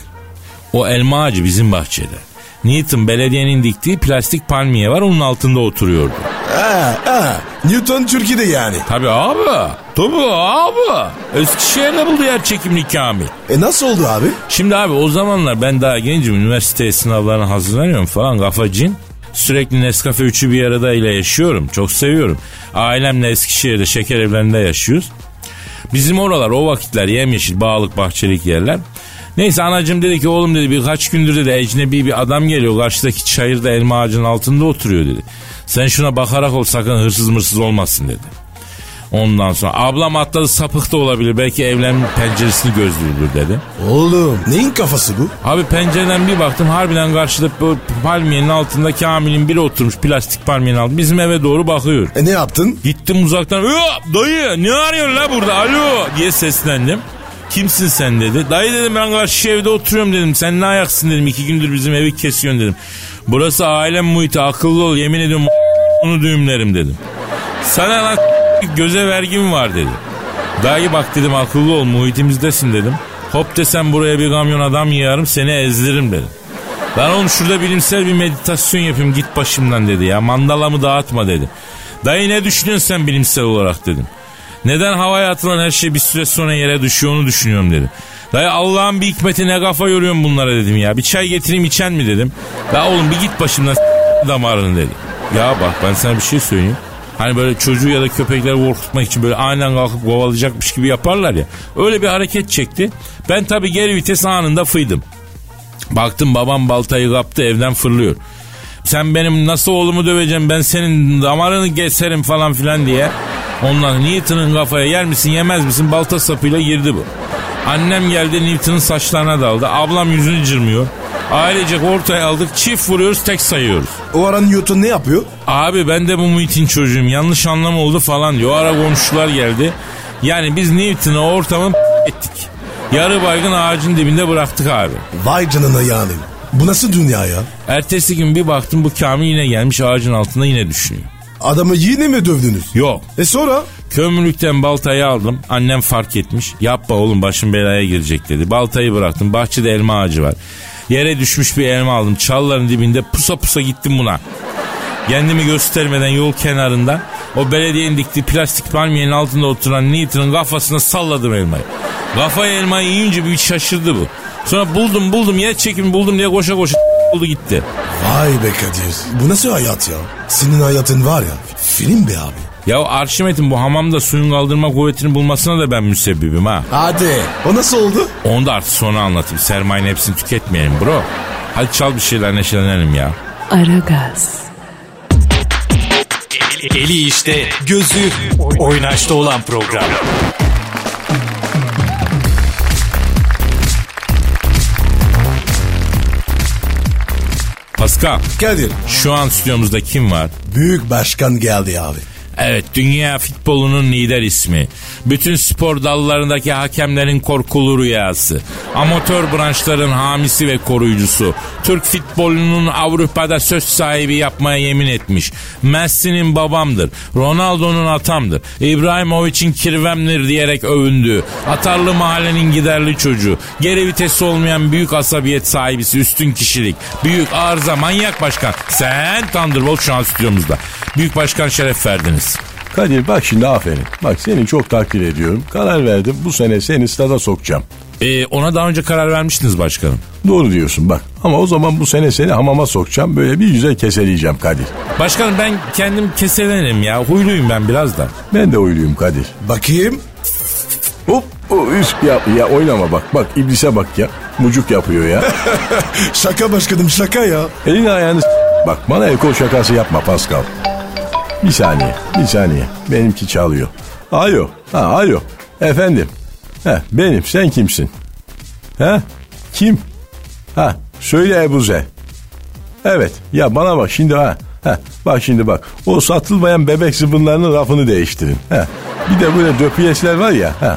B: O elma ağacı bizim bahçede. Newton belediyenin diktiği plastik palmiye var onun altında oturuyordu.
C: Ha, ha. Newton Türkiye'de yani.
B: Tabii abi. Tabii abi. Eskişehir'de buldu yer çekimli Kamil.
C: E nasıl oldu abi?
B: Şimdi abi o zamanlar ben daha gencim üniversite sınavlarına hazırlanıyorum falan kafacın. Sürekli Nescafe üçü bir arada ile yaşıyorum. Çok seviyorum. Ailemle Eskişehir'de şeker evlerinde yaşıyoruz. Bizim oralar o vakitler yemyeşil bağlık bahçelik yerler. Neyse anacım dedi ki oğlum dedi birkaç gündür dedi ecnebi bir adam geliyor karşıdaki çayırda elma ağacının altında oturuyor dedi. Sen şuna bakarak ol sakın hırsız mırsız olmasın dedi. Ondan sonra ablam atladı sapık da olabilir belki evlerin penceresini gözlüyordur dedi.
C: Oğlum neyin kafası bu?
B: Abi pencereden bir baktım harbiden karşıda palmiyenin altında Kamil'in biri oturmuş plastik palmiyenin altında bizim eve doğru bakıyor.
C: E ne yaptın?
B: Gittim uzaktan "Ö, dayı ne arıyorsun la burada alo diye seslendim. Kimsin sen dedi. Dayı dedim ben karşı evde oturuyorum dedim. Sen ne ayaksın dedim. iki gündür bizim evi kesiyorsun dedim. Burası ailem muhiti akıllı ol yemin ediyorum onu düğümlerim dedim. Sana lan göze vergim var dedi. Dayı bak dedim akıllı ol muhitimizdesin dedim. Hop desem buraya bir kamyon adam yığarım seni ezdiririm dedim. Ben oğlum şurada bilimsel bir meditasyon yapayım git başımdan dedi ya. Mandalamı dağıtma dedi. Dayı ne düşünüyorsun sen bilimsel olarak dedim. Neden havaya atılan her şey bir süre sonra yere düşüyor onu düşünüyorum dedi. Dayı Allah'ın bir hikmeti ne kafa yoruyorsun bunlara dedim ya. Bir çay getireyim içen mi dedim. Ya oğlum bir git başımdan damarını dedi. Ya bak ben sana bir şey söyleyeyim. Hani böyle çocuğu ya da köpekleri korkutmak için böyle aynen kalkıp kovalayacakmış gibi yaparlar ya. Öyle bir hareket çekti. Ben tabii geri vites anında fıydım. Baktım babam baltayı kaptı evden fırlıyor. Sen benim nasıl oğlumu döveceksin ben senin damarını keserim falan filan diye. Ondan Newton'un kafaya yer misin yemez misin balta sapıyla girdi bu. Annem geldi Newton'un saçlarına daldı. Ablam yüzünü cırmıyor. Ailecek ortaya aldık çift vuruyoruz tek sayıyoruz.
C: O ara Newton ne yapıyor?
B: Abi ben de bu muhitin çocuğum yanlış anlam oldu falan diyor. O ara komşular geldi. Yani biz Newton'u ortamı ettik. Yarı baygın ağacın dibinde bıraktık abi.
C: Vay canına yani. Bu nasıl dünya ya?
B: Ertesi gün bir baktım bu Kamil yine gelmiş ağacın altında yine düşünüyor.
C: Adamı yine mi dövdünüz?
B: Yok.
C: E sonra?
B: Kömürlükten baltayı aldım. Annem fark etmiş. Yapma oğlum başım belaya girecek dedi. Baltayı bıraktım. Bahçede elma ağacı var. Yere düşmüş bir elma aldım. Çalların dibinde pusa pusa gittim buna. Kendimi göstermeden yol kenarında o belediyenin diktiği plastik palmiyenin altında oturan Newton'un kafasına salladım elmayı. Kafaya elmayı yiyince bir şaşırdı bu. Sonra buldum buldum yer çekimi buldum diye koşa koşa oldu gitti.
C: Vay be Kadir. Bu nasıl hayat ya? Senin hayatın var ya film be abi.
B: Ya Arşimet'in bu hamamda suyun kaldırma kuvvetini bulmasına da ben müsebbibim ha.
C: Hadi. O nasıl oldu?
B: Onu da artık sonra anlatayım. Sermayenin hepsini tüketmeyelim bro. Hadi çal bir şeyler neşelenelim ya.
A: Aragaz,
D: Eli işte, gözü oynaşta olan program.
B: Pascal
C: Kadir.
B: şu an stüdyomuzda kim var?
C: Büyük başkan geldi abi.
B: Evet dünya futbolunun lider ismi. Bütün spor dallarındaki hakemlerin korkulu rüyası. Amatör branşların hamisi ve koruyucusu. Türk futbolunun Avrupa'da söz sahibi yapmaya yemin etmiş. Messi'nin babamdır. Ronaldo'nun atamdır. İbrahimovic'in kirvemdir diyerek övündüğü. Atarlı mahallenin giderli çocuğu. Geri vitesi olmayan büyük asabiyet sahibisi. Üstün kişilik. Büyük arıza manyak başkan. Sen Thunderbolt şu an stüdyomuzda. Büyük başkan şeref verdiniz.
G: Kadir bak şimdi aferin. Bak seni çok takdir ediyorum. Karar verdim bu sene seni stada sokacağım.
B: Ee, ona daha önce karar vermiştiniz başkanım.
G: Doğru diyorsun bak. Ama o zaman bu sene seni hamama sokacağım. Böyle bir güzel keseleyeceğim Kadir.
B: Başkanım ben kendim keselenim ya. Huyluyum ben biraz da.
G: Ben de uyluyum Kadir.
C: Bakayım.
G: Hop üst ya, ya oynama bak bak iblise bak ya. Mucuk yapıyor ya.
C: Şaka başkanım şaka ya.
G: Elini ayağını bak bana el kol şakası yapma Pascal. Bir saniye bir saniye benimki çalıyor. Alo ha alo efendim. He benim sen kimsin? He kim? Ha söyle Ebuze. Evet ya bana bak şimdi ha. He, bak şimdi bak. O satılmayan bebek zıbınlarının rafını değiştirin. He. Bir de böyle döpiyesler var ya. He.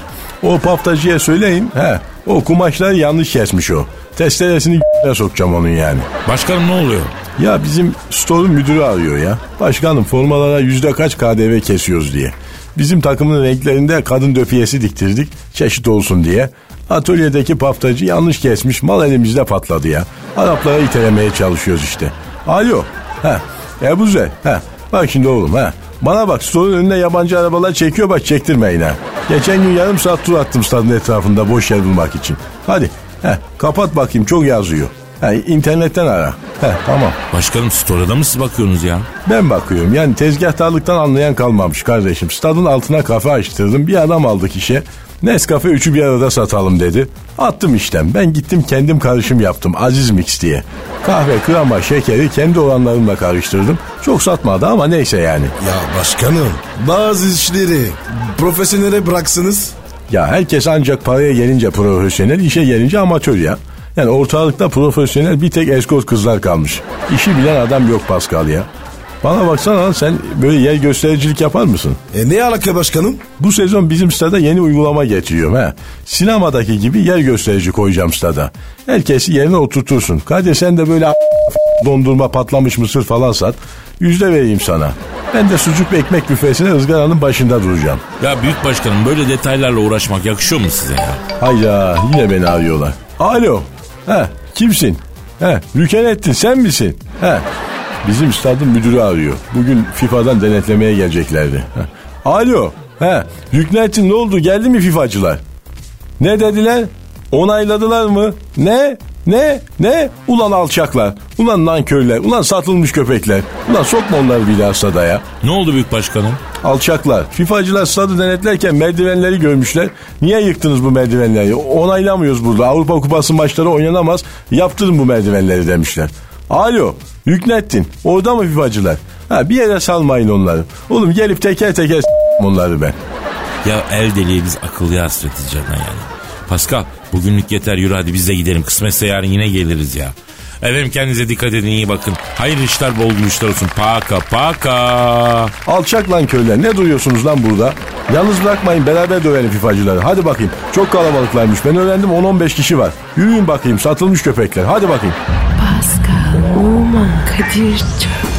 G: O paftacıya söyleyin. He. O kumaşları yanlış kesmiş o. Testeresini sokacağım onun yani.
B: Başkanım ne oluyor?
G: Ya bizim store'un müdürü arıyor ya. Başkanım formalara yüzde kaç KDV kesiyoruz diye. Bizim takımın renklerinde kadın döpiyesi diktirdik çeşit olsun diye. Atölyedeki paftacı yanlış kesmiş mal elimizde patladı ya. Araplara itelemeye çalışıyoruz işte. Alo. Ha. Ebuze. Ha. Bak şimdi oğlum ha. Bana bak store'un önüne yabancı arabalar çekiyor bak çektirmeyin ha. Geçen gün yarım saat tur attım stadın etrafında boş yer bulmak için. Hadi. Heh, kapat bakayım çok yazıyor. Ha, internetten ara. Heh, tamam.
B: Başkanım store'da mı siz bakıyorsunuz ya?
G: Ben bakıyorum yani tezgahtarlıktan anlayan kalmamış kardeşim. Stadın altına kafe açtırdım bir adam aldık işe. Nescafe üçü bir arada satalım dedi. Attım işten. Ben gittim kendim karışım yaptım. Aziz Mix diye. Kahve, krema, şekeri kendi olanlarımla karıştırdım. Çok satmadı ama neyse yani.
C: Ya başkanım bazı işleri profesyonele bıraksınız.
G: Ya herkes ancak paraya gelince profesyonel, işe gelince amatör ya. Yani ortalıkta profesyonel bir tek eskort kızlar kalmış. İşi bilen adam yok Pascal ya. Bana baksana sen böyle yer göstericilik yapar mısın?
C: E ne alaka başkanım?
G: Bu sezon bizim stada yeni uygulama getiriyorum ha. Sinemadaki gibi yer gösterici koyacağım stada. Herkesi yerine oturtursun. Kadir sen de böyle dondurma patlamış mısır falan sat. Yüzde vereyim sana. Ben de sucuk ve ekmek büfesine ızgaranın başında duracağım.
B: Ya büyük başkanım böyle detaylarla uğraşmak yakışıyor mu size ya?
G: Hayda yine beni arıyorlar. Alo. He kimsin? He Rükenettin sen misin? He. Bizim stadın müdürü arıyor. Bugün FIFA'dan denetlemeye geleceklerdi. He. Alo. He Rüknettin ne oldu geldi mi FIFA'cılar? Ne dediler? Onayladılar mı? Ne? Ne? Ne? Ulan alçaklar. Ulan nankörler. Ulan satılmış köpekler. Ulan sokma onları bir daha stada ya.
B: Ne oldu büyük başkanım?
G: Alçaklar. FIFA'cılar stadı denetlerken merdivenleri görmüşler. Niye yıktınız bu merdivenleri? Onaylamıyoruz burada. Avrupa Kupası maçları oynanamaz. Yaptırın bu merdivenleri demişler. Alo. Yüklettin. Orada mı FIFA'cılar? Ha, bir yere salmayın onları. Oğlum gelip teker teker onları ben.
B: Ya el deliği biz akıllıya hasretiz canına yani. Pascal bugünlük yeter yürü hadi biz de gidelim. Kısmetse yarın yine geliriz ya. Efendim kendinize dikkat edin iyi bakın. Hayırlı işler bol işler olsun. Paka paka.
G: Alçak lan köyler. Ne duruyorsunuz lan burada? Yalnız bırakmayın beraber dövelim FIFA'cıları. Hadi bakayım. Çok kalabalıklarmış. Ben öğrendim 10-15 kişi var. Yürüyün bakayım satılmış köpekler. Hadi bakayım.
A: Pascal, Oman, Kadir çok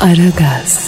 A: Aragaz.